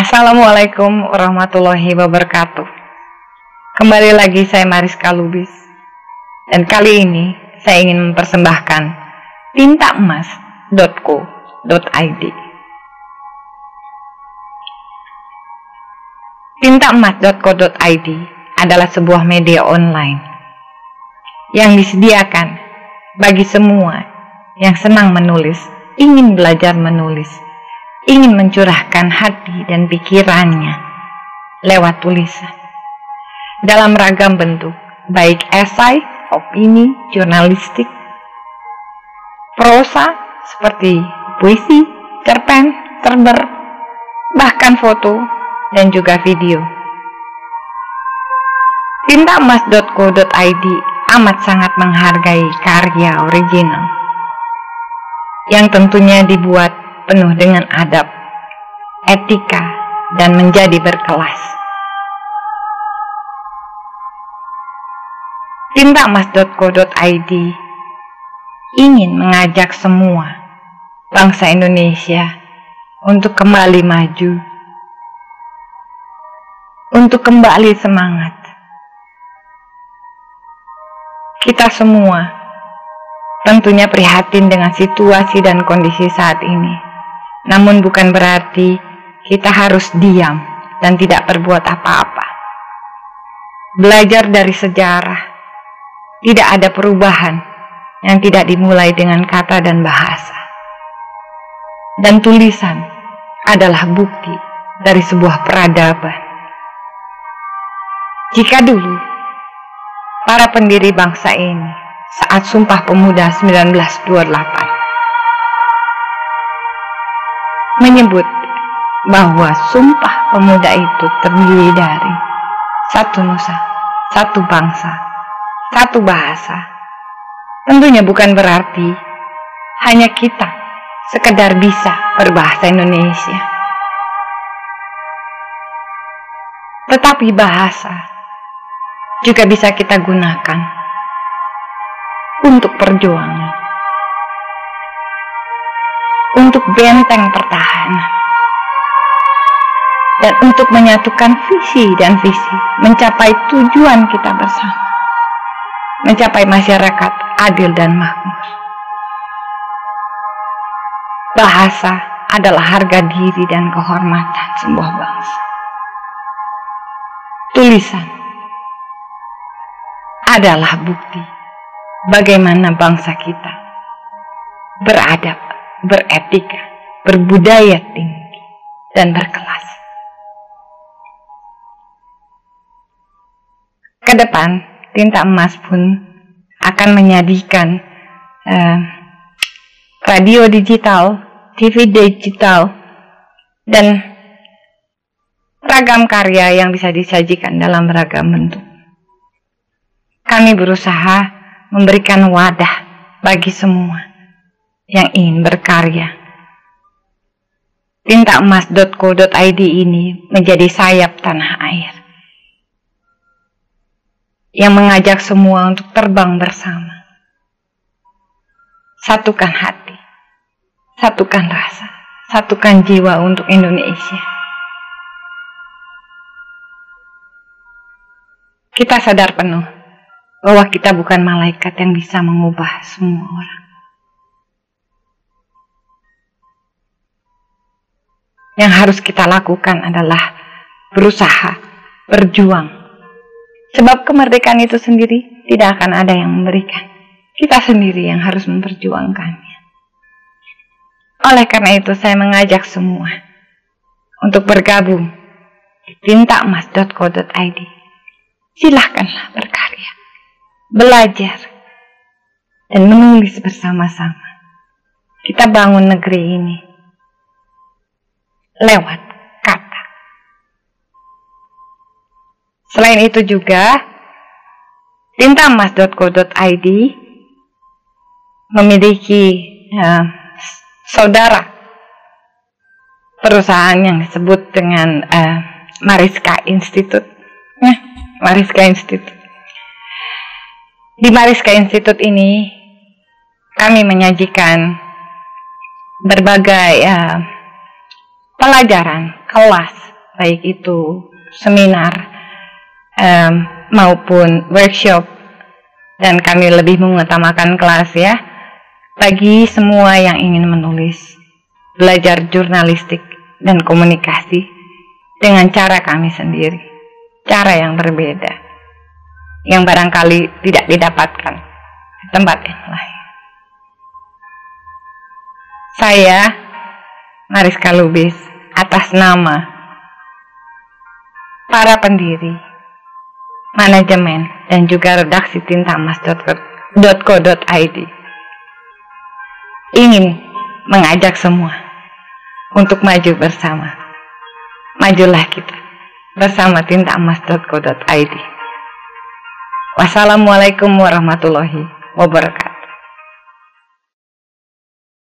Assalamualaikum warahmatullahi wabarakatuh. Kembali lagi saya Mariska Lubis. Dan kali ini saya ingin mempersembahkan tintaemas.co.id. Tintaemas.co.id adalah sebuah media online yang disediakan bagi semua yang senang menulis, ingin belajar menulis, ingin mencurahkan hati dan pikirannya lewat tulisan dalam ragam bentuk, baik esai, opini, jurnalistik, prosa seperti puisi, cerpen, terber, bahkan foto dan juga video. Tintaemas.co.id amat sangat menghargai karya original yang tentunya dibuat penuh dengan adab, etika, dan menjadi berkelas. Tintaemas.co.id ingin mengajak semua bangsa Indonesia untuk kembali maju, untuk kembali semangat, kita semua tentunya prihatin dengan situasi dan kondisi saat ini. Namun bukan berarti kita harus diam dan tidak berbuat apa-apa. Belajar dari sejarah, tidak ada perubahan yang tidak dimulai dengan kata dan bahasa. Dan tulisan adalah bukti dari sebuah peradaban. Jika dulu para pendiri bangsa ini saat Sumpah Pemuda 1928 menyebut bahwa Sumpah Pemuda itu terdiri dari satu nusa, satu bangsa, satu bahasa. Tentunya bukan berarti hanya kita sekedar bisa berbahasa Indonesia. Tetapi bahasa juga bisa kita gunakan untuk perjuangan, untuk benteng pertahanan, dan untuk menyatukan visi dan visi mencapai tujuan kita bersama, mencapai masyarakat adil dan makmur. Bahasa adalah harga diri dan kehormatan sebuah bangsa. Tulisan adalah bukti bagaimana bangsa kita beradab, beretika, berbudaya tinggi, dan berkelas. Ke depan, tinta emas pun akan menyajikan uh, radio digital, TV digital, dan ragam karya yang bisa disajikan dalam ragam bentuk kami berusaha memberikan wadah bagi semua yang ingin berkarya. Tintaemas.co.id ini menjadi sayap tanah air yang mengajak semua untuk terbang bersama. Satukan hati, satukan rasa, satukan jiwa untuk Indonesia. Kita sadar penuh bahwa kita bukan malaikat yang bisa mengubah semua orang. Yang harus kita lakukan adalah berusaha, berjuang. Sebab kemerdekaan itu sendiri tidak akan ada yang memberikan. Kita sendiri yang harus memperjuangkannya. Oleh karena itu saya mengajak semua untuk bergabung di tintaemas.co.id. Silahkanlah berkarya belajar, dan menulis bersama-sama. Kita bangun negeri ini lewat kata. Selain itu juga, tintamas.co.id memiliki uh, saudara perusahaan yang disebut dengan uh, Mariska Institute. Ya, Mariska Institute. Di Mariska Institute ini kami menyajikan berbagai uh, pelajaran kelas baik itu seminar um, maupun workshop. Dan kami lebih mengutamakan kelas ya. Bagi semua yang ingin menulis belajar jurnalistik dan komunikasi dengan cara kami sendiri cara yang berbeda yang barangkali tidak didapatkan di tempat yang lain. Saya Mariska Lubis atas nama para pendiri, manajemen, dan juga redaksi tintamas.co.id ingin mengajak semua untuk maju bersama. Majulah kita bersama tintamas.co.id. Wassalamualaikum warahmatullahi wabarakatuh.